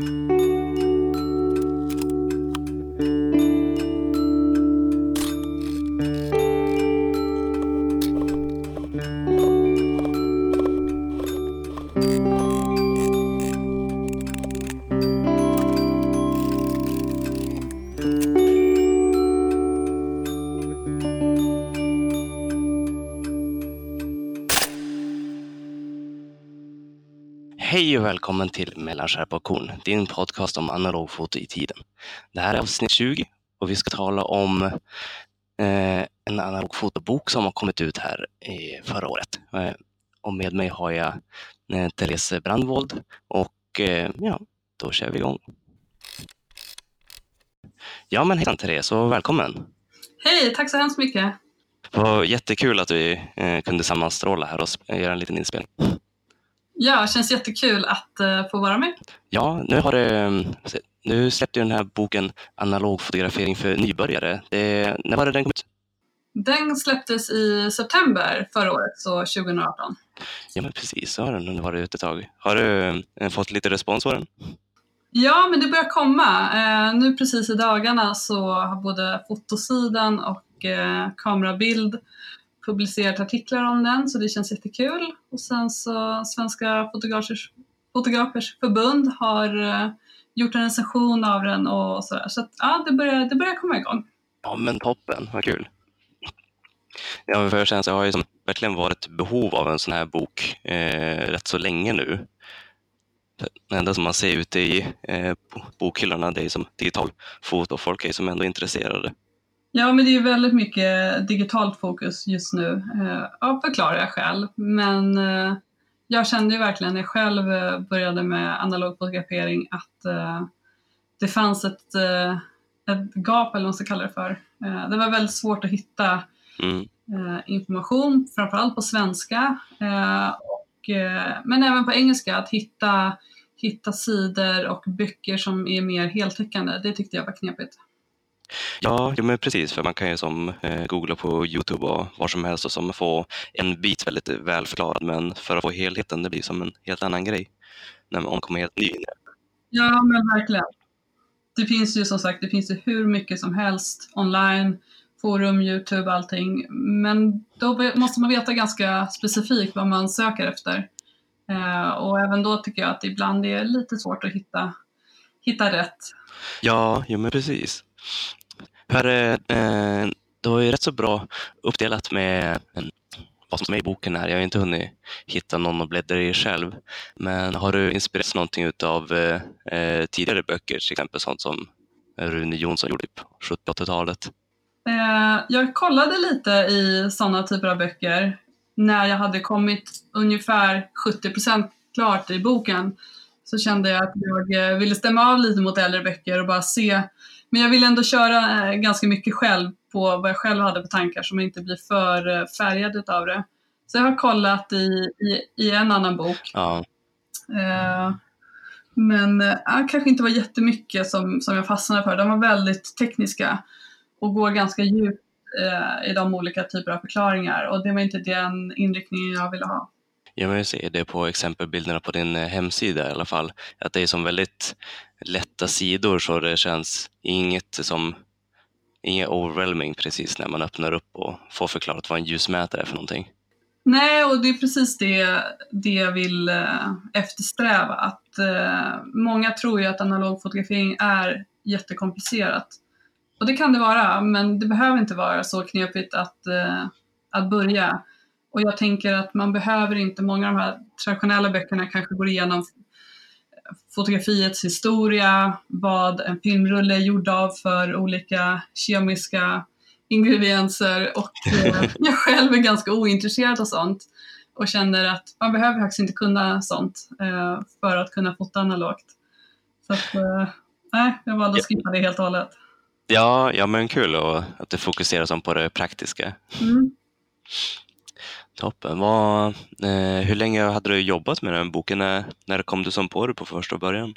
Hej och välkommen till Mellan skärpa och korn, din podcast om analogfoto i tiden. Det här är avsnitt 20 och vi ska tala om eh, en analogfotobok som har kommit ut här i förra året. Eh, och med mig har jag eh, Therese Brandvold och eh, ja, då kör vi igång. Ja men hejsan Therese och välkommen! Hej, tack så hemskt mycket! Det var jättekul att vi eh, kunde sammanstråla här och göra en liten inspelning. Ja, känns jättekul att uh, få vara med. Ja, nu har det, nu släppte den här boken Analog fotografering för nybörjare. Det, när var det den kom ut? Den släpptes i september förra året, så 2018. Ja, men precis, så har den varit ute ett tag. Har du uh, fått lite respons på den? Ja, men det börjar komma. Uh, nu precis i dagarna så har både fotosidan och kamerabild publicerat artiklar om den så det känns jättekul. Och sen så Svenska fotografers, fotografers förbund har uh, gjort en recension av den och sådär. Så att, ja, det börjar, det börjar komma igång. Ja men toppen, vad kul. Ja, för jag känner jag har ju som, verkligen varit behov av en sån här bok eh, rätt så länge nu. Det enda som man ser ute i eh, bokhyllorna det är som digital foto och folk är som ändå intresserade. Ja, men det är väldigt mycket digitalt fokus just nu, eh, av förklarliga skäl. Men eh, jag kände ju verkligen när jag själv eh, började med analog fotografering att det fanns ett, ett gap, eller vad man ska kalla det för. Det var väldigt svårt att hitta mm. information, framförallt på svenska, och, men även på engelska, att hitta, hitta sidor och böcker som är mer heltäckande. Det tyckte jag var knepigt. Ja, ja men precis, för man kan ju som eh, googla på Youtube och var som helst och som få en bit väldigt väl förklarad, men för att få helheten, det blir som en helt annan grej när man kommer helt ny in Ja, men verkligen. Det finns ju som sagt, det finns ju hur mycket som helst online, forum, Youtube, allting. Men då måste man veta ganska specifikt vad man söker efter. Eh, och även då tycker jag att ibland är lite svårt att hitta, hitta rätt. Ja, jo men precis. Per, eh, det var ju rätt så bra uppdelat med eh, vad som är i boken här. Jag har inte hunnit hitta någon att bläddra i själv. Men har du inspirerats någonting av eh, eh, tidigare böcker, till exempel sånt som Rune Jonsson gjorde på 70-80-talet? Eh, jag kollade lite i sådana typer av böcker när jag hade kommit ungefär 70 procent klart i boken. Så kände jag att jag eh, ville stämma av lite mot äldre böcker och bara se men jag vill ändå köra eh, ganska mycket själv på vad jag själv hade på tankar som inte blir för eh, färgad av det. Så jag har kollat i, i, i en annan bok. Ja. Eh, men eh, kanske inte var jättemycket som, som jag fastnade för. De var väldigt tekniska och går ganska djupt eh, i de olika typer av förklaringar och det var inte den inriktningen jag ville ha. Ja, men jag ser det på exempelbilderna på din eh, hemsida i alla fall, att det är som väldigt lätta sidor så det känns inget som inget overwhelming precis när man öppnar upp och får förklarat vad en ljusmätare är för någonting. Nej, och det är precis det, det jag vill eh, eftersträva. Att, eh, många tror ju att analog fotografering är jättekomplicerat. Och det kan det vara, men det behöver inte vara så knepigt att, eh, att börja. Och jag tänker att man behöver inte, många av de här traditionella böckerna kanske går igenom fotografiets historia, vad en filmrulle är gjord av för olika kemiska ingredienser och eh, jag själv är ganska ointresserad av sånt och känner att man behöver faktiskt inte kunna sånt eh, för att kunna fota analogt. Så att, eh, nej, jag valde att skippa det helt och hållet. Ja, ja men kul och att du fokuserar som på det praktiska. Mm. Toppen. Vad, eh, hur länge hade du jobbat med den boken? När, när kom du som på det på första början?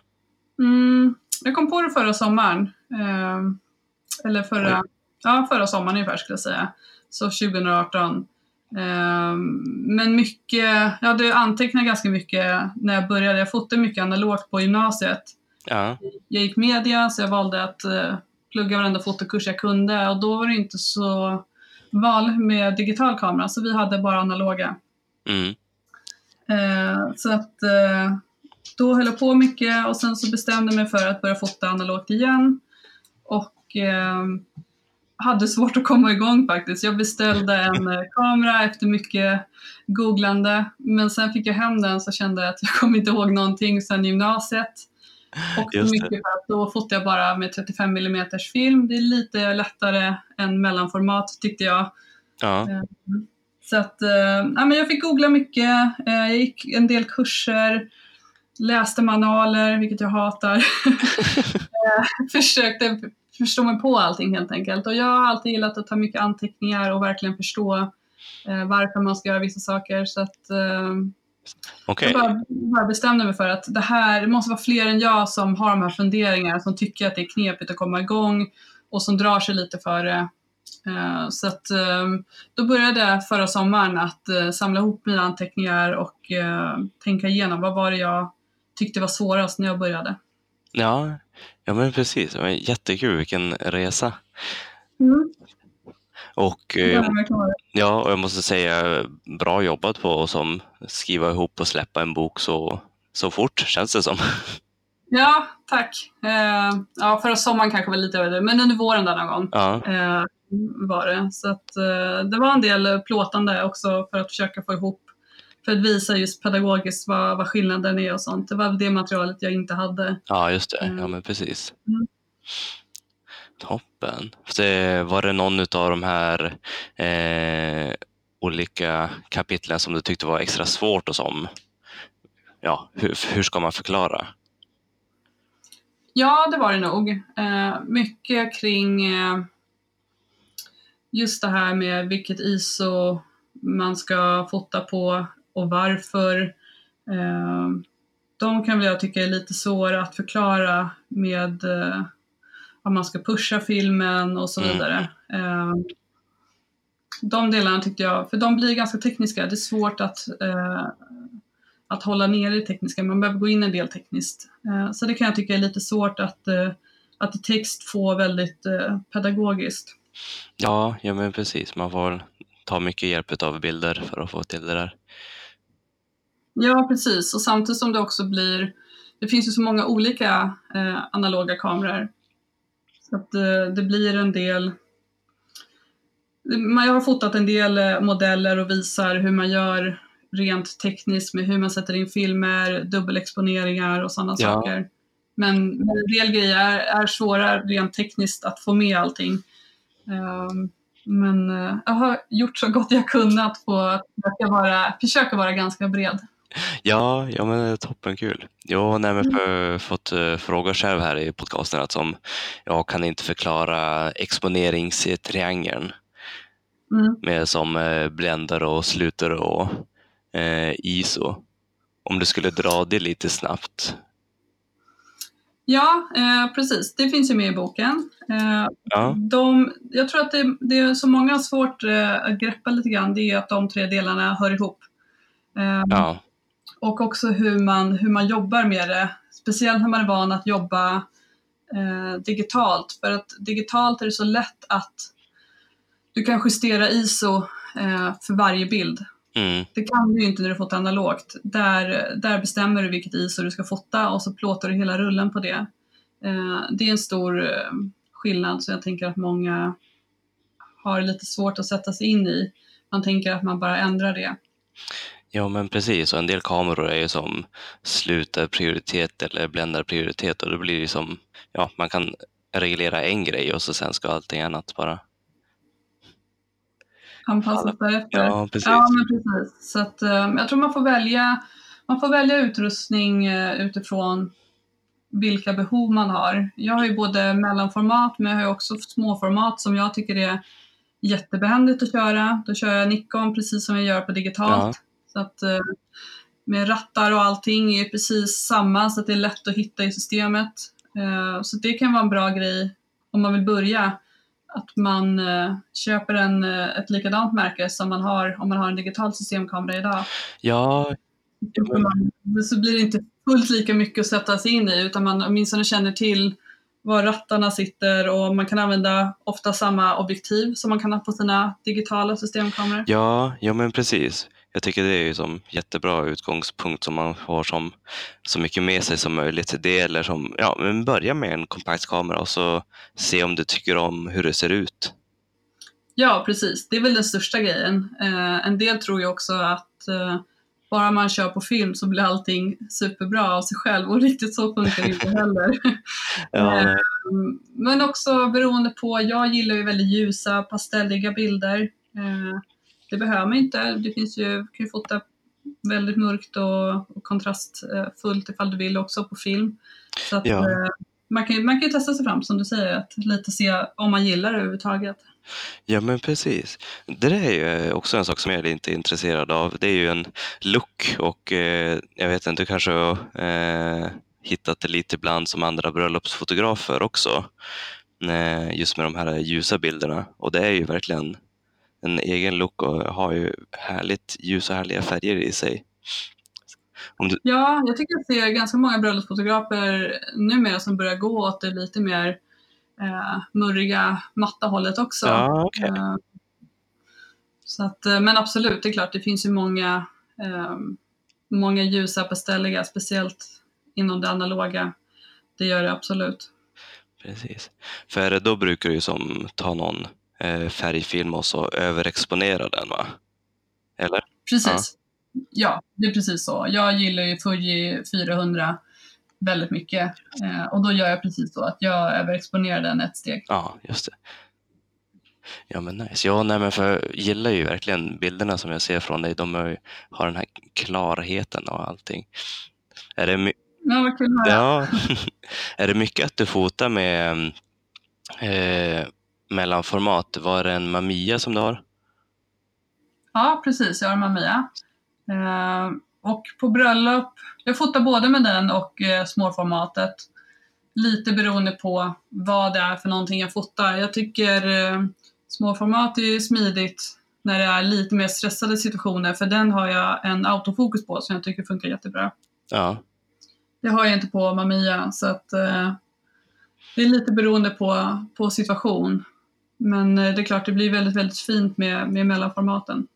Mm, jag kom på det förra sommaren. Eh, eller förra, ja, förra sommaren ungefär skulle jag säga. Så 2018. Eh, men mycket, jag hade antecknat ganska mycket när jag började. Jag fotade mycket analogt på gymnasiet. Ja. Jag gick media så jag valde att eh, plugga varenda fotokurs jag kunde och då var det inte så vanligt med digital kamera så vi hade bara analoga. Mm. Eh, så att eh, då höll jag på mycket och sen så bestämde jag mig för att börja fota analogt igen. Och eh, hade svårt att komma igång faktiskt. Jag beställde en eh, kamera efter mycket googlande. Men sen fick jag hem den så kände jag att jag kommer inte ihåg någonting sedan gymnasiet. Och mycket för att då fotar jag bara med 35 mm film. Det är lite lättare än mellanformat tyckte jag. Ja. Så att, eh, ja, men jag fick googla mycket, eh, jag gick en del kurser, läste manualer, vilket jag hatar. eh, försökte förstå mig på allting helt enkelt. Och jag har alltid gillat att ta mycket anteckningar och verkligen förstå varför man ska göra vissa saker. Så att, Okej. jag bara, bara bestämde mig för att det här det måste vara fler än jag som har de här funderingarna, som tycker att det är knepigt att komma igång och som drar sig lite för det. Eh, Så att eh, då började jag förra sommaren att eh, samla ihop mina anteckningar och tänka igenom vad var det jag tyckte var svårast när jag började. Ja. ja, men precis. Jättekul. Vilken resa. Och eh, ja, och jag måste säga bra jobbat på att som skriva ihop och släppa en bok så, så fort känns det som. Ja, tack. Eh, ja, förra sommaren kanske var lite över det, men under våren där någon gång. Ja, eh, var det. Så att, eh, det var en del plåtande också för att försöka få ihop, för att visa just pedagogiskt vad, vad skillnaden är och sånt. Det var det materialet jag inte hade. ja just det. Ja, Mm. men precis. Mm. Toppen. Det- eh, Var det någon av de här eh, olika kapitlen som du tyckte var extra svårt och som, ja, hur, hur ska man förklara? Ja, det var det nog. Eh, mycket kring eh, just det här med vilket ISO man ska fota på och varför. Eh, de kan väl jag tycka är lite svåra att förklara med eh, att man ska pusha filmen och så Mm. vidare. Eh, de delarna tyckte jag, för de blir ganska tekniska. Det är svårt att, eh, att hålla nere det tekniska. Man behöver gå in en del tekniskt. Eh, så det kan jag tycka är lite svårt att, eh, att text få väldigt pedagogiskt. Ja, ja men precis. Man får ta mycket hjälp av bilder för att få till det där. Ja, precis. Och samtidigt som det också blir, det finns ju så många olika eh, analoga kameror. Att eh, det blir en del, man- har fotat en del eh, modeller och visar hur man gör rent tekniskt med hur man sätter in filmer, dubbelexponeringar och sådana Ja. saker. Men, men en del grejer är, är svåra rent tekniskt att få med allting. Ehm, men eh, jag har gjort så gott jag kunnat på att försöka vara, försöka vara ganska bred. Ja, ja men det är toppenkul. Jag har nämligen för, fått uh, frågor själv här i podcasten att som jag kan inte förklara exponeringstriangeln Mm. med som uh, bländare och slutare och eh, ISO. Om du skulle dra det lite snabbt. Ja, eh, precis. Det finns ju med i boken. Eh, Ja, de, jag tror att det, det är så många har svårt eh, att greppa lite grann, det är att de tre delarna hör ihop. Eh, ja, Och också hur man, hur man jobbar med det. Speciellt när man är van att jobba eh, digitalt. För att digitalt är det så lätt att du kan justera ISO eh, för varje bild. mm, Det kan du ju inte när du fotar analogt. Där, där bestämmer du vilket ISO du ska fota och så plåtar du hela rullen på det. Eh, det är en stor eh, skillnad så jag tänker att många har lite svårt att sätta sig in i. Man tänker att man bara ändrar det. Ja men precis. Och en del kameror är ju som slutar prioritet eller bländar prioritet och då blir det som, ja man kan reglera en grej och så sen ska allting annat bara, Anpassas därefter. ja precis. Ja, men precis. Så att, eh, jag tror man får välja, man får välja utrustning eh, utifrån vilka behov man har. Jag har ju både mellanformat men jag har ju också småformat som jag tycker är jättebehändigt att köra. Då kör jag Nikon precis som jag gör på digitalt. Så att, eh, med rattar och allting är precis samma så att det är lätt att hitta i systemet. Eh, Så det kan vara en bra grej om man vill börja. Att man eh, köper en, ett likadant märke som man har om man har en digital systemkamera idag. Ja, Så blir det inte fullt lika mycket att sätta sig in i utan man åtminstone känner till var rattarna sitter och man kan använda ofta samma objektiv som man kan ha på sina digitala systemkameror. Ja, ja men precis. Jag tycker det är ju som jättebra utgångspunkt som man har som så mycket med sig som möjligt det. Eller som, ja, men börja med en kompaktkamera och så se om du tycker om hur det ser ut. Ja, precis. Det är väl den största grejen. Eh, en del tror ju också att eh, bara man kör på film så blir allting superbra av sig själv och riktigt så funkar det inte heller. Ja. Eh, Men också beroende på, jag gillar ju väldigt ljusa pastelliga bilder. Eh, Det behöver man inte, det finns ju, du kan ju fota väldigt mörkt och, och kontrastfullt ifall du vill också på film. Så att, Ja. eh, man, kan, man kan ju testa sig fram som du säger, att lite se om man gillar det överhuvudtaget. Ja, men precis. Det där är ju också en sak som jag är lite intresserad av. Det är ju en look och eh, jag vet inte, du kanske har eh, hittat det lite ibland som andra bröllopsfotografer också. Eh, just med de här ljusa bilderna. Och det är ju verkligen en egen look och har ju härligt ljus och härliga färger i sig. Du, Ja, jag tycker att det är ganska många bröllopsfotografer numera som börjar gå åt det lite mer eh, murriga, matta hållet också. ja, okej. Eh, så att, eh, men absolut, det är klart, det finns ju många, eh, många ljusa pastelliga, speciellt inom det analoga. Det gör det absolut. Precis. För då brukar du som ta någon eh, färgfilm och så överexponera den va? Eller? Precis. Ja. det är precis så. Jag gillar ju Fuji 400 väldigt mycket eh, och då gör jag precis så att jag överexponerar den ett steg. Ja, just det. Ja men nice. Ja, nej, men för jag gillar ju verkligen bilderna som jag ser från dig. De ju- har den här klarheten och allting. Är det, my- Ja, vad kul att höra. ja. är det mycket att du fotar med eh, mellanformat? Var det en Mamiya som du har? Ja, precis. Jag har en Mamiya. Eh, och på bröllop, jag fotar både med den och eh, småformatet. Lite beroende på vad det är för någonting jag fotar. Jag tycker eh, småformat är smidigt när det är lite mer stressade situationer för den har jag en autofokus på som jag tycker funkar jättebra. Ja, Det har jag inte på Mamiya så att eh, det är lite beroende på, på situation. Men eh, det är klart, det blir väldigt, väldigt fint med, med mellanformaten.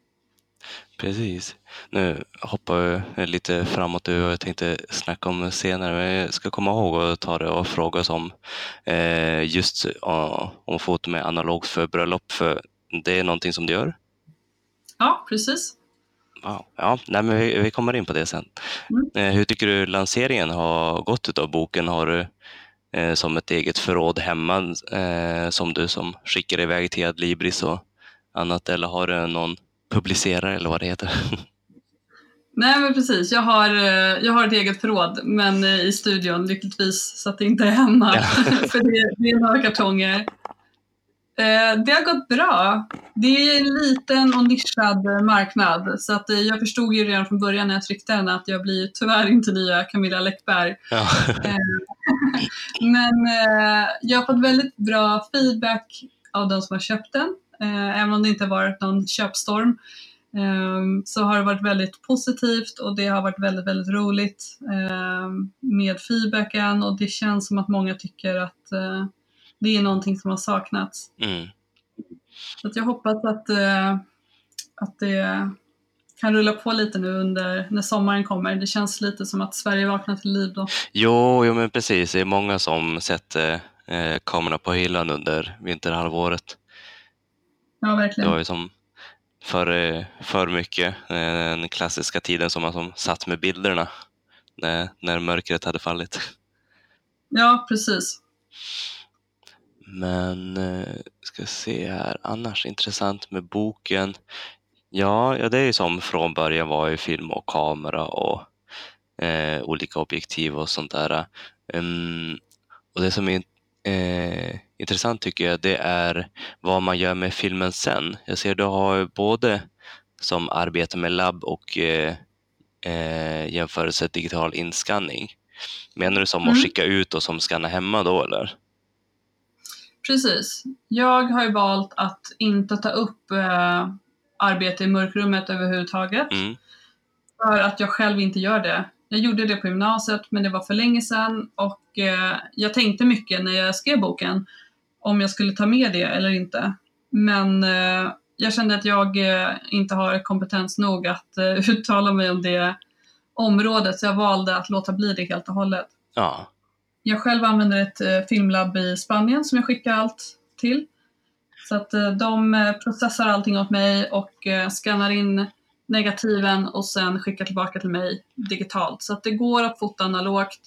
precis. Nu hoppar jag lite framåt och jag tänkte snacka om senare, men jag ska komma ihåg att ta det och fråga oss om eh, just uh, om foto med analogt för bröllop, för det är någonting som du gör? Ja, precis. Wow. Ja, nej, men vi, vi kommer in på det sen. Mm. Eh, hur tycker du lanseringen har gått av boken? Har du eh, som ett eget förråd hemma eh, som du som skickar iväg till Adlibris och annat eller har du någon publicerare eller vad det heter? Nej, men precis. Jag har, eh, jag har ett eget förråd, men eh, i studion lyckligtvis så att det inte är hemma. Ja. För det, det är några kartonger. Eh, Det har gått bra. Det är en liten och nischad marknad. Så att eh, jag förstod ju redan från början när jag tryckte den att jag blir tyvärr inte nya Camilla Läckberg. ja. Men eh, jag har fått väldigt bra feedback av de som har köpt den. Även om det inte har varit någon köpstorm eh, så har det varit väldigt positivt och det har varit väldigt, väldigt roligt eh, med feedbacken och det känns som att många tycker att det är någonting som har saknats. Mm. Så jag hoppas att, eh, att det kan rulla på lite nu under när sommaren kommer. Det känns lite som att Sverige vaknar till liv då. Jo, jo, men precis. Det är många som sätter eh, kamerorna på hyllan under vinterhalvåret. Ja, Det verkligen. var ju som för, eh, för mycket eh, den klassiska tiden som man som satt med bilderna när, när mörkret hade fallit. Ja, precis. Men eh, ska se här, annars intressant med boken. Ja, ja det är ju som från början var ju film och kamera och eh, olika objektiv och sånt där. Mm, och det som är eh, intressant tycker jag det är vad man gör med filmen sen. Jag ser du har ju både som arbetar med labb och eh, eh, jämförelse digital inskanning. Menar du som att Mm. skicka ut och som skanna hemma då eller? Precis. Jag har ju valt att inte ta upp eh, arbete i mörkrummet överhuvudtaget. Mm. för att jag själv inte gör det. Jag gjorde det på gymnasiet, men det var för länge sedan och eh, jag tänkte mycket när jag skrev boken om jag skulle ta med det eller inte. Men eh, jag kände att jag eh, inte har kompetens nog att eh, uttala mig om det området, så jag valde att låta bli det helt och hållet. Ja, Jag själv använder ett eh, filmlabb i Spanien som jag skickar allt till. Så att eh, de eh, processar allting åt mig och skannar in negativen och sen skickar tillbaka till mig digitalt. Så att det går att fota analogt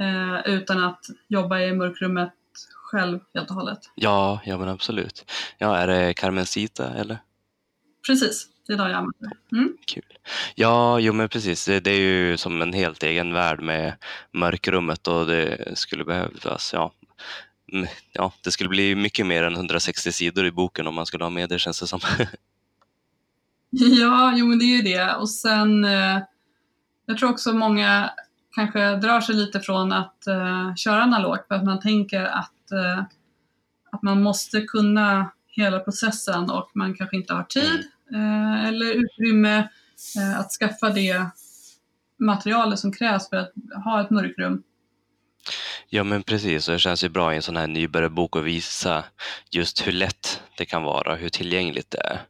eh, utan att jobba i mörkrummet själv helt och hållet. ja, ja men absolut. Ja, är det Carmencita eller? Precis, det är då jag använder. Mm. Kul. Ja, jo men precis. Det, det är ju som en helt egen värld med mörkrummet och det skulle behövas, ja. Mm, Ja, det skulle bli mycket mer än 160 sidor i boken om man skulle ha med det känns det som. Ja, jo men det är ju det. Och sen, eh, jag tror också många kanske drar sig lite från att eh, köra analogt för att man tänker att, eh, att man måste kunna hela processen och man kanske inte har tid eh, eller utrymme eh, att skaffa det materialet som krävs för att ha ett mörkrum. Ja men precis, och det känns ju bra i en sån här nybörjarbok att visa just hur lätt det kan vara, hur tillgängligt det är.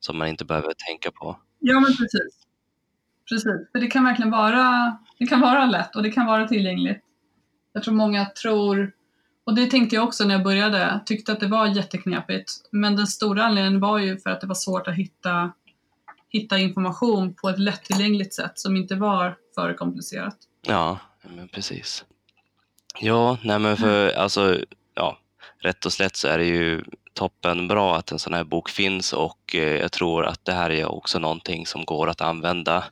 Som man inte behöver tänka på. Ja, men precis. Precis, för det kan verkligen vara, det kan vara lätt och det kan vara tillgängligt. Jag tror många tror, och det tänkte jag också när jag började, tyckte att det var jätteknepigt. Men den stora anledningen var ju för att det var svårt att hitta, hitta information på ett lättillgängligt sätt som inte var för komplicerat. Ja, men precis. Ja, nej men för alltså, ja, rätt och slätt så är det ju toppen bra att en sån här bok finns och eh, jag tror att det här är också någonting som går att använda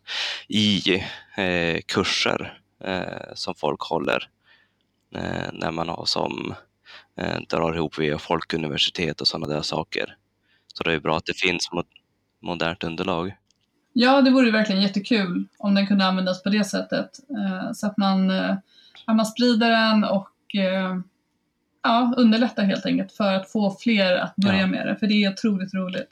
i eh, kurser eh, som folk håller när man har som eh, drar ihop via folkuniversitet och sådana där saker. Så det är ju bra att det finns mo- modernt underlag. Ja, det vore verkligen jättekul om den kunde användas på det sättet. Eh, så att man, eh, att man sprider den och eh, ja, underlättar helt enkelt för att få fler att börja Ja. med det. För det är otroligt roligt.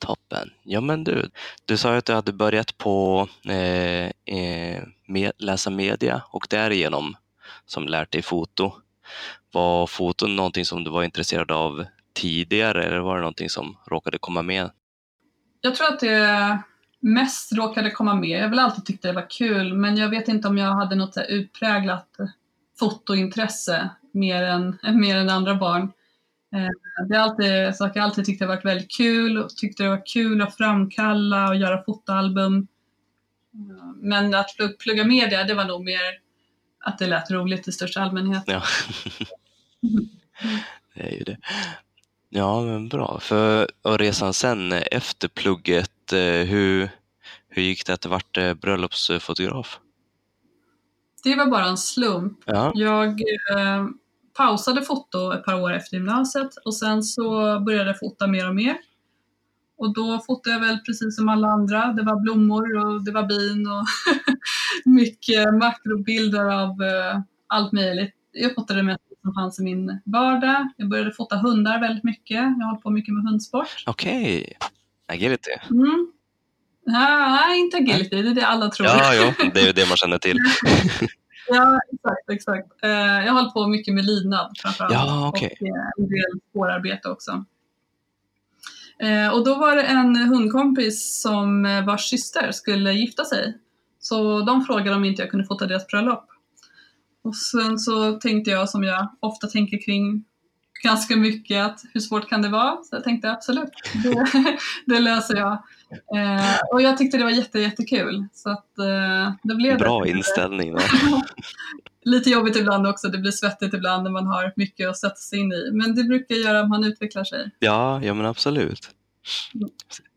Toppen. Ja men du, du sa ju att du hade börjat på eh, eh, med, läsa media och därigenom som lärt dig foto. Var foton någonting som du var intresserad av tidigare eller var det någonting som råkade komma med? Jag tror att det mest råkade komma med. Jag har väl alltid tyckt det var kul, men jag vet inte om jag hade något så här utpräglat fotointresse mer än, mer än andra barn. Eh, det är alltid saker jag alltid tyckte det varit väldigt kul och tyckte det var kul att framkalla och göra fotoalbum. Eh, men att plugga media, det var nog mer att det lät roligt i största allmänhet. Ja, det är ju det. Ja, men bra. För, och resan sen efter plugget, eh, hur, hur gick det att du vart eh, bröllopsfotograf? Det var bara en slump. Ja, Jag eh, pausade foto ett par år efter gymnasiet och sen så började jag fota mer och mer. Och då fotade jag väl precis som alla andra. Det var blommor och det var bin och mycket makrobilder av eh, allt möjligt. Jag fotade det mest som fanns i min vardag. Jag började fota hundar väldigt mycket. Jag hållit på mycket med hundsport. okej. Agility. Mm. Nej, inte agility, det är det alla tror. Ja, ja, det är ju det man känner till. Ja, exakt, exakt. Eh, jag hållit på mycket med lydnad framförallt. Ja, okej. Och eh, en del spårarbete också. Eh, och då var det en hundkompis som eh, vars syster skulle gifta sig. Så de frågade om inte jag kunde fota deras bröllop. Och sen så tänkte jag som jag ofta tänker kring ganska mycket att hur svårt kan det vara? Så jag tänkte absolut, det, det löser jag. Eh, och jag tyckte det var jätte, jättekul. Så att eh, det blev Bra det. inställning. Lite jobbigt ibland också, det blir svettigt ibland när man har mycket att sätta sig in i. Men det brukar göra att man utvecklar sig. Ja, ja men absolut.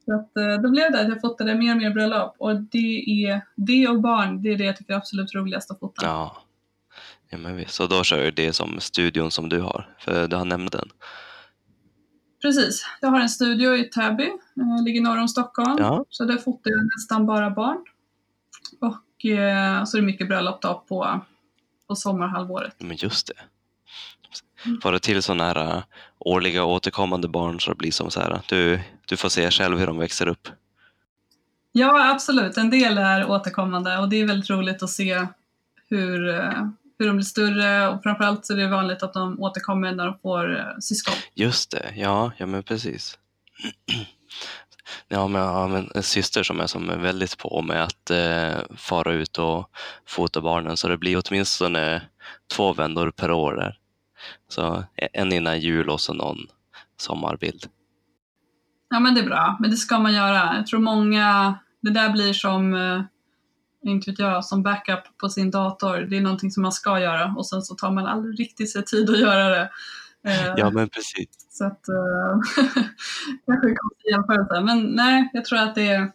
Så att, eh, då blev det att jag fotade mer och mer bröllop. Och det är det och barn, det är det jag tycker är absolut roligast att fota. Ja. Ja men visst. Så då kör du det som studion som du har, för du har nämnt den. Precis, jag har en studio i Täby, eh, ligger norr om Stockholm. Ja, Så där fotar jag nästan bara barn. Och eh, så är det mycket bröllop då på, på sommarhalvåret. men just det. Får du till sådana här äh, årliga återkommande barn så det blir som så här, du, du får se själv hur de växer upp. Ja, absolut. En del är återkommande och det är väldigt roligt att se hur, eh, hur de blir större och framförallt så är det vanligt att de återkommer när de får eh, syskon. Just det, ja, ja men precis. Ja, men jag har en- syster som är, som är väldigt på med att eh, fara ut och fota barnen, så det blir åtminstone två vändor per år där. Så en innan jul och så någon sommarbild. Ja, men det är bra. Men det ska man göra. Jag tror många, det där blir som, eh, inte vet jag, som backup på sin dator. Det är någonting som man ska göra och sen så tar man aldrig riktigt sig tid att göra det. Eh, Ja, men precis. Så att, eh, kanske en konstig jämförelse. Men nej, jag tror att det är,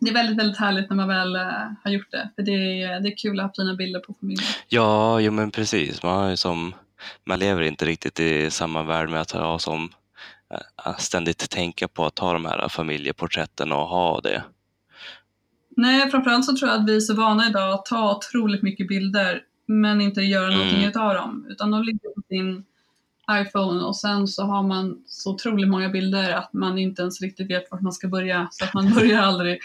det är väldigt, väldigt härligt när man väl eh, har gjort det. För det är, det är kul att ha fina bilder på familjen. Ja, jo, men precis. Man, som, man lever inte riktigt i samma värld med att ha som ständigt tänka på att ta de här familjeporträtten och ha det. Nej, framförallt så tror jag att vi är så vana idag att ta otroligt mycket bilder men inte göra någonting Mm. utav dem. Utan de ligger på sin iPhone och sen så har man så otroligt många bilder att man inte ens riktigt vet vart man ska börja. Så att man börjar aldrig.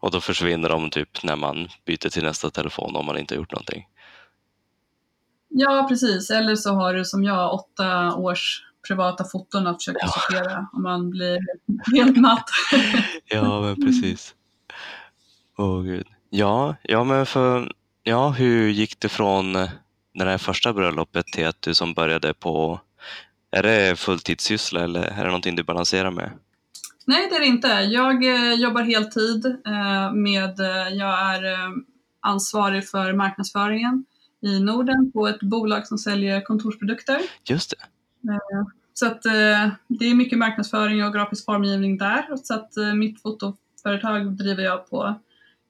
Och då försvinner de typ när man byter till nästa telefon om man inte har gjort någonting. Ja, precis. Eller så har du som jag åtta års privata foton att försöka Ja. sortera och man blir helt matt. Ja, men precis. Åh gud. Ja, ja, men för, ja, hur gick det från det här första bröllopet till att du som började på, är det fulltidssyssla eller är det någonting du balanserar med? Nej, det är det inte. Jag eh, jobbar heltid eh, med, eh, jag är eh, ansvarig för marknadsföringen i Norden på ett bolag som säljer kontorsprodukter. Just det. Så att eh, det är mycket marknadsföring och grafisk formgivning där. Så att eh, mitt fotoföretag driver jag på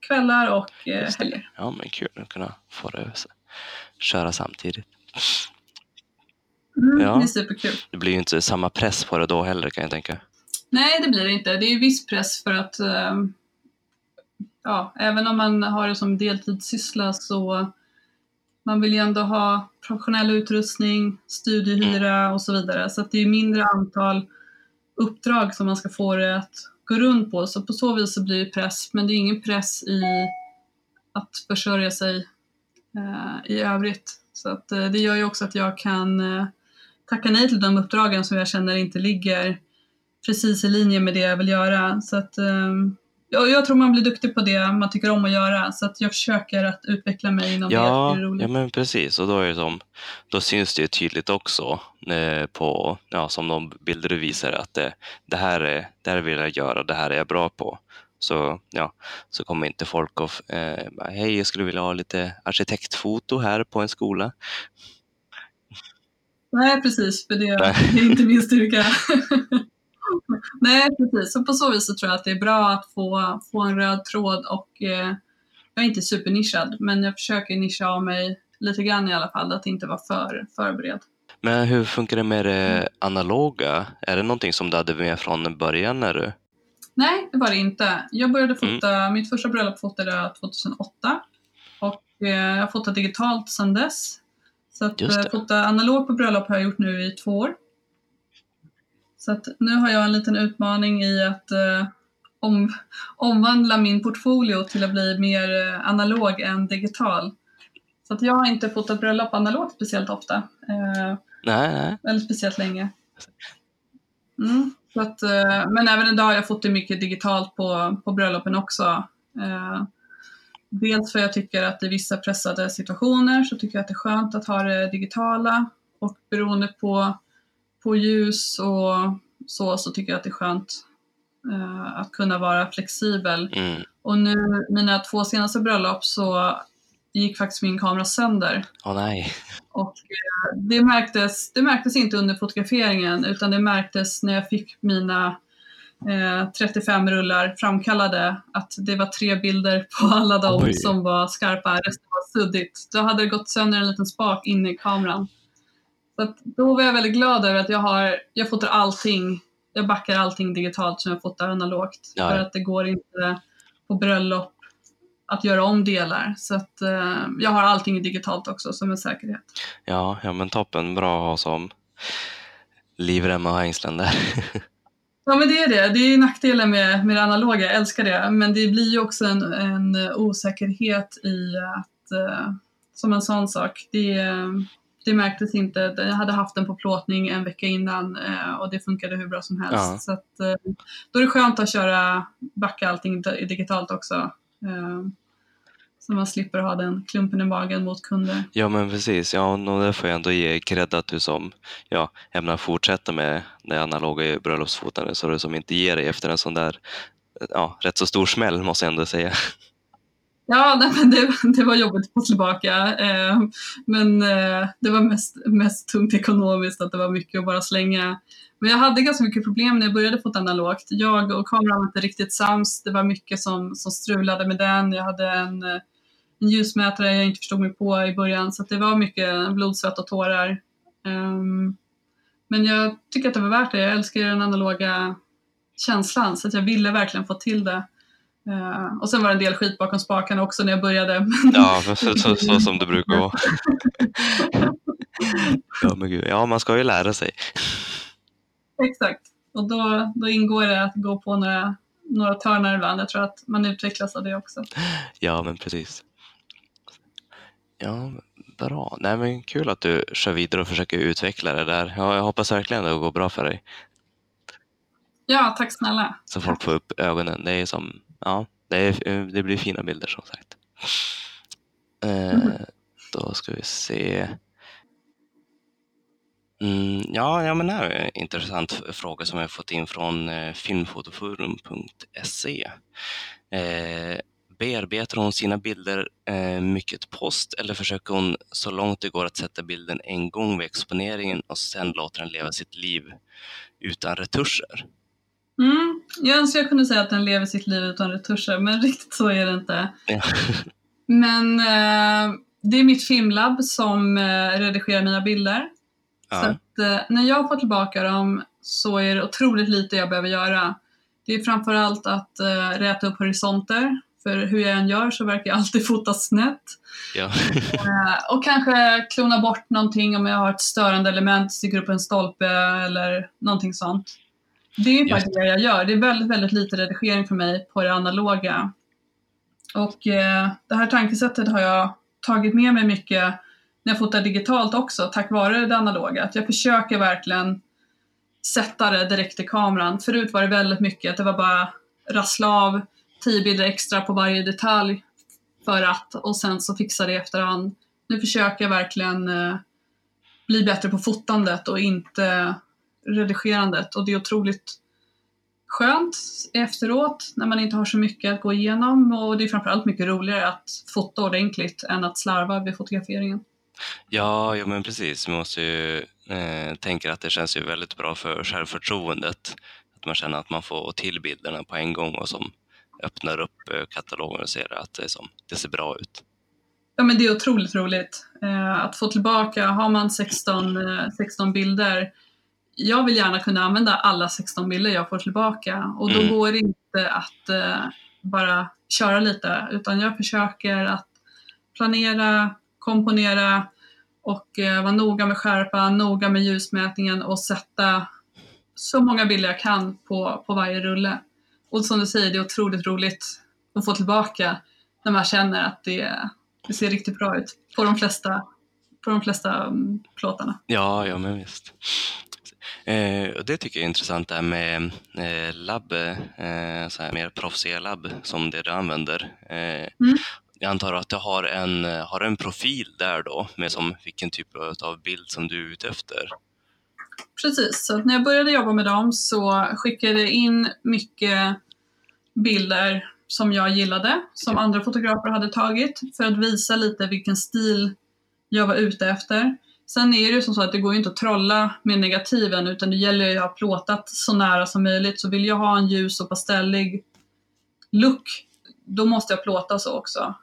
kvällar och eh, helger. Ja, men kul att kunna få det att köra samtidigt. Mm, Ja. Det är superkul. Det blir ju inte samma press på det då heller kan jag tänka. Nej, det blir det inte. Det är viss press för att eh, ja, även om man har det som deltidssyssla så man vill ju ändå ha professionell utrustning, studiehyra och så vidare. Så det är mindre antal uppdrag som man ska få det att gå runt på. Så på så vis så blir det press, men det är ingen press i att försörja sig eh, i övrigt. Så att, eh, det gör ju också att jag kan eh, tacka nej till de uppdragen som jag känner inte ligger precis i linje med det jag vill göra. Så att, ehm, jag, tror man blir duktig på det man tycker om att göra. Så att jag försöker att utveckla mig inom Ja, det roligt. ja, men precis. Och då, är det som, då syns det ju tydligt också eh, på, ja, som de bilder du visar, att det, det, här är, det här vill jag göra, det här är jag bra på. Så, ja, så kommer inte folk och eh, bara, hej, jag skulle vilja ha lite arkitektfoto här på en skola. Nej, precis. För det är inte min styrka. Nej, precis. Så på så vis så tror jag att det är bra att få, få en röd tråd och eh, jag är inte supernischad, men jag försöker nischa av mig lite grann i alla fall, att inte vara för förberedd. Men hur funkar det med det analoga? Är det någonting som du hade med från början? När du... Nej, det var det inte. Jag började Mm. fota, mitt första bröllop fotade jag 2008 och eh, jag har fotat digitalt sedan dess. Så att eh, fota analog på bröllop har jag gjort nu i två år. Så att nu har jag en liten utmaning i att eh, om, omvandla min portfolio till att bli mer eh, analog än digital. Så att jag har inte fotat bröllop analogt speciellt ofta. Eh, Nej, nej. eller speciellt länge. Mm, så att, eh, men även idag har jag fått det mycket digitalt på, på bröllopen också. Eh, dels för jag tycker att i vissa pressade situationer så tycker jag att det är skönt att ha det digitala och beroende på, på ljus och så, så tycker jag att det är skönt eh, att kunna vara flexibel. Mm. Och nu, mina två senaste bröllop så gick faktiskt min kamera sönder. Åh nej. Och eh, det märktes, det märktes inte under fotograferingen utan det märktes när jag fick mina eh, 35 rullar framkallade att det var tre bilder på alla de Oj. som var skarpa, resten var suddigt. Då hade det gått sönder en liten spak inne i kameran. Så då var jag väldigt glad över att jag har, jag fotar allting, jag backar allting digitalt som jag fotar analogt. Ja, För att det går inte på bröllop att göra om delar. Så att eh, jag har allting digitalt också som en säkerhet. Ja, ja, men toppen. Bra att ha som livrem och hängslen där. Ja men det är det. Det är nackdelen med, med det analoga, jag älskar det. Men det blir ju också en, en osäkerhet i att, eh, som en sån sak, det, det märktes inte. Jag hade haft den på plåtning en vecka innan eh, och det funkade hur bra som helst. Ja. Så att, eh, då är det skönt att köra, backa allting di- digitalt också. Eh, så man slipper ha den klumpen i magen mot kunder. Ja, men precis. Ja, och där får jag ändå ge cred att du som ja, ämnar fortsätta med det analoga bröllopsfotandet så du som inte ger dig efter en sån där ja, rätt så stor smäll måste jag ändå säga. Ja, nej, men det, det var jobbigt att få tillbaka. Eh, men eh, det var mest, mest tungt ekonomiskt att det var mycket att bara slänga. Men jag hade ganska mycket problem när jag började fota analogt. Jag och kameran var inte riktigt sams. Det var mycket som, som strulade med den. Jag hade en, en ljusmätare jag inte förstod mig på i början. Så att det var mycket blod, svett och tårar. Ehm, men jag tycker att det var värt det. Jag älskar den analoga känslan så att jag ville verkligen få till det. Eh, och sen var det en del skit bakom spakarna också när jag började. Ja, så, så, så som det brukar vara. Ja, men gud. ja, man ska ju lära sig. Exakt. Och då, då ingår det att gå på några, några törnar ibland. Jag tror att man utvecklas av det också. Ja, men precis. Ja, bra. Nej, men kul att du kör vidare och försöker utveckla det där. Ja, jag hoppas verkligen att det går bra för dig. Ja, tack snälla. Så folk får upp ögonen. Det är som, ja, det, är, det blir fina bilder som sagt. Eh, då ska vi se. Mm, ja, ja, men det här är en intressant fråga som jag fått in från eh, filmfotoforum.se. Eh, bearbetar hon sina bilder eh, mycket post eller försöker hon så långt det går att sätta bilden en gång vid exponeringen och sen låter den leva sitt liv utan retuscher? Mm, jag önskar jag kunde säga att den lever sitt liv utan retuscher, men riktigt så är det inte. Ja. Men eh, det är mitt filmlabb som eh, redigerar mina bilder. Så Ja, att, eh, när jag får tillbaka dem så är det otroligt lite jag behöver göra. Det är framförallt att eh, räta upp horisonter, för hur jag än gör så verkar jag alltid fota snett. ja. Eh, och kanske klona bort någonting om jag har ett störande element, sticker upp en stolpe eller någonting sånt. Det är faktiskt det jag gör. Det är väldigt, väldigt lite redigering för mig på det analoga. Och eh, det här tankesättet har jag tagit med mig mycket när jag fotar digitalt också, tack vare det analoga. Att jag försöker verkligen sätta det direkt i kameran. Förut var det väldigt mycket att det var bara rassla av tio bilder extra på varje detalj för att och sen så fixa det i efterhand. Nu försöker jag verkligen eh, bli bättre på fotandet och inte redigerandet och det är otroligt skönt efteråt när man inte har så mycket att gå igenom och det är framförallt mycket roligare att fota ordentligt än att slarva vid fotograferingen. Ja, ja men precis. Man måste ju eh, tänka att det känns ju väldigt bra för självförtroendet. Att man känner att man får till bilderna på en gång och som öppnar upp eh, katalogen och ser att det, som, det ser bra ut. Ja men det är otroligt roligt eh, att få tillbaka, har man 16, eh, 16 bilder, jag vill gärna kunna använda alla 16 bilder jag får tillbaka och då Mm. går det inte att eh, bara köra lite utan jag försöker att planera, komponera och eh, vara noga med skärpan, noga med ljusmätningen och sätta så många bilder jag kan på, på varje rulle. Och som du säger, det är otroligt roligt att få tillbaka när man känner att det, det ser riktigt bra ut på de flesta, på de flesta um, plåtarna. Ja, ja men visst. Eh, och det tycker jag är intressant det här med eh, labb, eh, så här mer proffsiga labb som det du använder. Mm. Jag antar att du har en, har en profil där då med som vilken typ av bild som du är ute efter. Precis, så när jag började jobba med dem så skickade jag in mycket bilder som jag gillade, som andra fotografer hade tagit, för att visa lite vilken stil jag var ute efter. Sen är det ju som så att det går ju inte att trolla med negativen, utan det gäller ju att ha plåtat så nära som möjligt. Så vill jag ha en ljus och pastellig look, då måste jag plåta så också.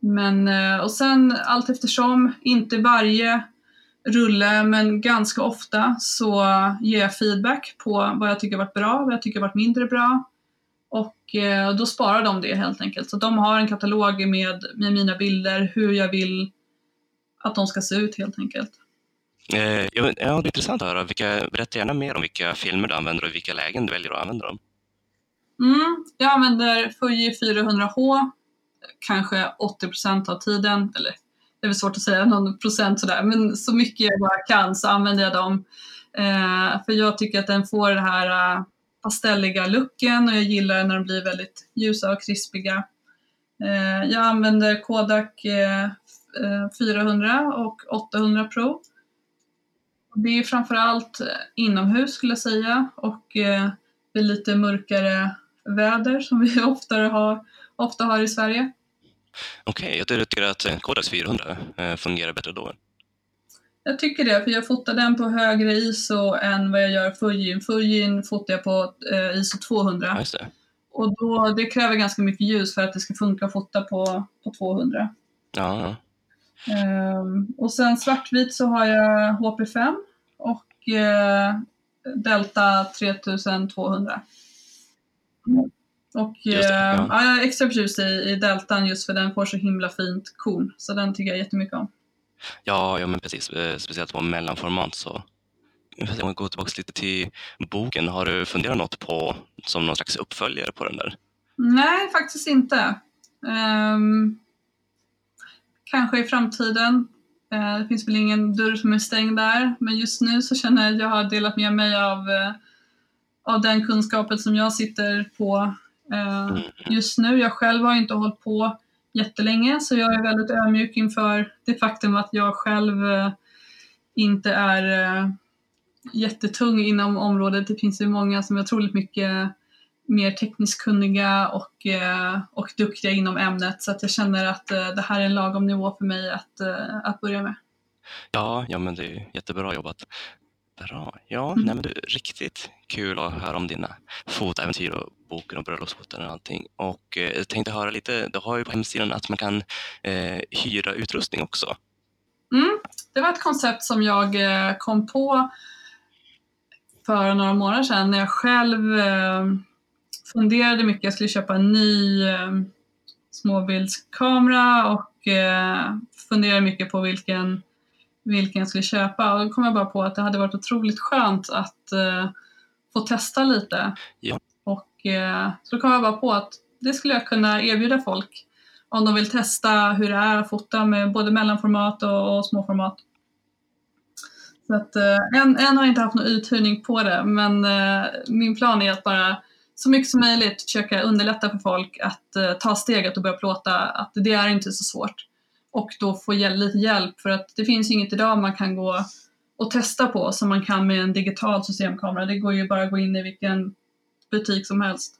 Men, eh, och sen allt eftersom, inte varje rulle, men ganska ofta så ger jag feedback på vad jag tycker varit bra, vad jag tycker varit mindre bra. Och eh, då sparar de det helt enkelt. Så de har en katalog med, med mina bilder, hur jag vill att de ska se ut helt enkelt. Eh, ja, det är intressant att höra. Vilka, berätta gärna mer om vilka filmer du använder och i vilka lägen du väljer att använda dem. Mm, jag använder Fuji 400H kanske 80 procent av tiden, eller det är väl svårt att säga någon procent sådär, men så mycket jag bara kan så använder jag dem. Eh, för jag tycker att den får den här uh, pastelliga looken och jag gillar när de blir väldigt ljusa och krispiga. Eh, jag använder Kodak eh, 400 och 800 Pro. Det är framförallt inomhus skulle jag säga och eh, det är lite mörkare väder som vi oftare har, ofta har i Sverige. Okej, okay, jag tycker att Kodak 400 eh, fungerar bättre då. Jag tycker det, för jag fotar den på högre ISO än vad jag gör Fujin. Fujin fotar jag på eh, ISO 200. Just det. Och då, det kräver ganska mycket ljus för att det ska funka att fota på, på 200. Ja, och sen svartvit så har jag HP5 och uh, Delta 3200. Mm. Och det, uh, ja. ja. jag är extra förtjust i, i Deltan just för den får så himla fint korn. Så den tycker jag jättemycket om. Ja, ja men precis. Eh, speciellt på mellanformat så om vi går tillbaka lite till boken, har du funderat något på som någon slags uppföljare på den där? Nej, faktiskt inte. Um, kanske i framtiden. Uh, det finns väl ingen dörr som är stängd där, men just nu så känner jag att jag har delat med mig av, uh, av den kunskapen som jag sitter på uh, mm. just nu. Jag själv har inte hållit på jättelänge, så jag är väldigt ödmjuk inför det faktum att jag själv inte är jättetung inom området. Det finns ju många som är otroligt mycket mer tekniskt kunniga och, eh, och duktiga inom ämnet så att jag känner att eh, det här är en lagom nivå för mig att, eh, att börja med. Ja, ja men det är jättebra jobbat. Bra. Ja, mm. nej, men är riktigt kul att höra om dina fotäventyr och boken och bröllopsfoton och allting. Och eh, jag tänkte höra lite, du har ju på hemsidan att man kan eh, hyra utrustning också. Mm, det var ett koncept som jag kom på för några månader sedan när jag själv eh, funderade mycket. Jag skulle köpa en ny eh, småbildskamera och eh, funderade mycket på vilken, vilken jag skulle köpa. Och då kom jag bara på att det hade varit otroligt skönt att eh, få testa lite. Ja. Och eh, så kom jag bara på att det skulle jag kunna erbjuda folk om de vill testa hur det är att fota med både mellanformat och, och småformat. Så att, eh, än, än har jag inte haft någon uthyrning på det, men eh, min plan är att bara så mycket som möjligt försöka underlätta för folk att eh, ta steget och börja plåta, att det är inte så svårt. Och då få hjäl lite hjälp, för att det finns inget idag man kan gå och testa på som man kan med en digital systemkamera. Det går ju bara att gå in i vilken butik som helst.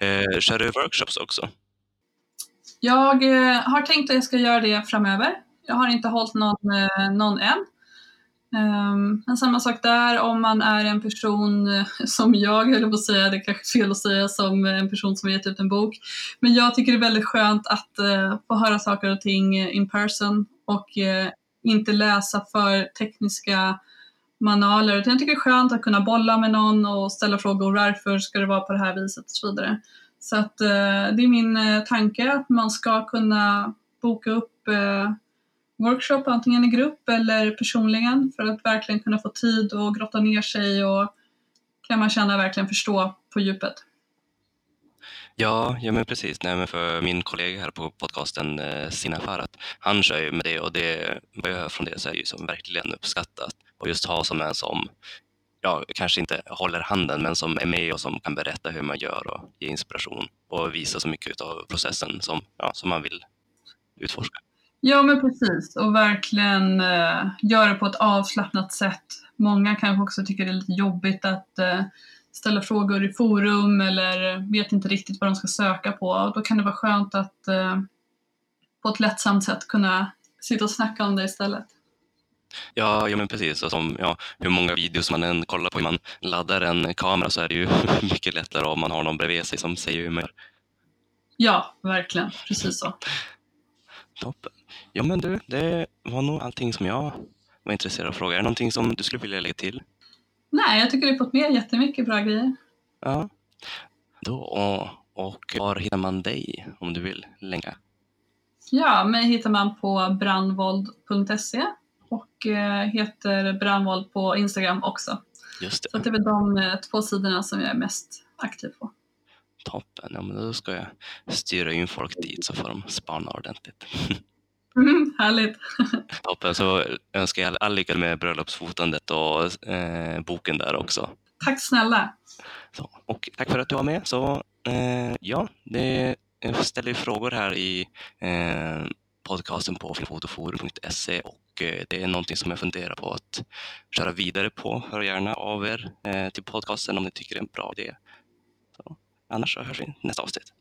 Eh, kör du workshops också? Jag eh, har tänkt att jag ska göra det framöver. Jag har inte hållit någon, eh, någon än. Um, men samma sak där, om man är en person eh, som jag, höll på att säga, det är kanske fel att säga som en person som har gett ut en bok. Men jag tycker det är väldigt skönt att uh, få höra saker och ting eh, in person och uh, inte läsa för tekniska manualer. Utan jag tycker det är skönt att kunna bolla med någon och ställa frågor. Varför ska det vara på det här viset och så vidare. Så att uh, det är min tanke att man ska kunna boka upp workshop, antingen i grupp eller personligen, för att verkligen kunna få tid och grotta ner sig och kan man känna verkligen förstå på djupet. Ja, ja men precis. Nej, men för min kollega här på podcasten, eh, Sina Farat, han kör ju med det och det, vad jag hör från det så är det ju som verkligen uppskattat. Och just ha som en som, ja, kanske inte håller handen, men som är med och som kan berätta hur man gör och ge inspiration och visa så mycket av processen som, ja, som man vill utforska. Ja, men precis. Och verkligen eh, göra det på ett avslappnat sätt. Många kanske också tycker det är lite jobbigt att eh, ställa frågor i forum eller vet inte riktigt vad de ska söka på. Då kan det vara skönt att eh, på ett lättsamt sätt kunna sitta och snacka om det istället. Ja, ja men precis. Och som, ja, hur många videos man än kollar på hur man laddar en kamera så är det ju mycket lättare om man har någon bredvid sig som säger hur man gör. Ja, verkligen. Precis så. Toppen. Ja men du, det var nog allting som jag var intresserad av att fråga. Är det någonting som du skulle vilja lägga till? Nej, jag tycker du har fått med jättemycket bra grejer. Ja. Då, och, och var hittar man dig om du vill länka? Ja, mig hittar man på brandvold.se och eh, heter Brandvold på Instagram också. Just Så det, att det är väl de eh, två sidorna som jag är mest aktiv på. toppen. Ja, men då ska jag styra in folk dit så får de spana ordentligt. Mm, härligt! Toppen, så önskar jag all lycka med bröllopsfotandet och eh, boken där också. Tack snälla! Så, och tack för att du var med. Så eh, ja, det ställer frågor här i eh, podcasten på filmfotoforum.se och eh, det är någonting som jag funderar på att köra vidare på. Hör gärna av er eh, till podcasten om ni tycker det är en bra idé. Så, annars så hörs vi nästa avsnitt.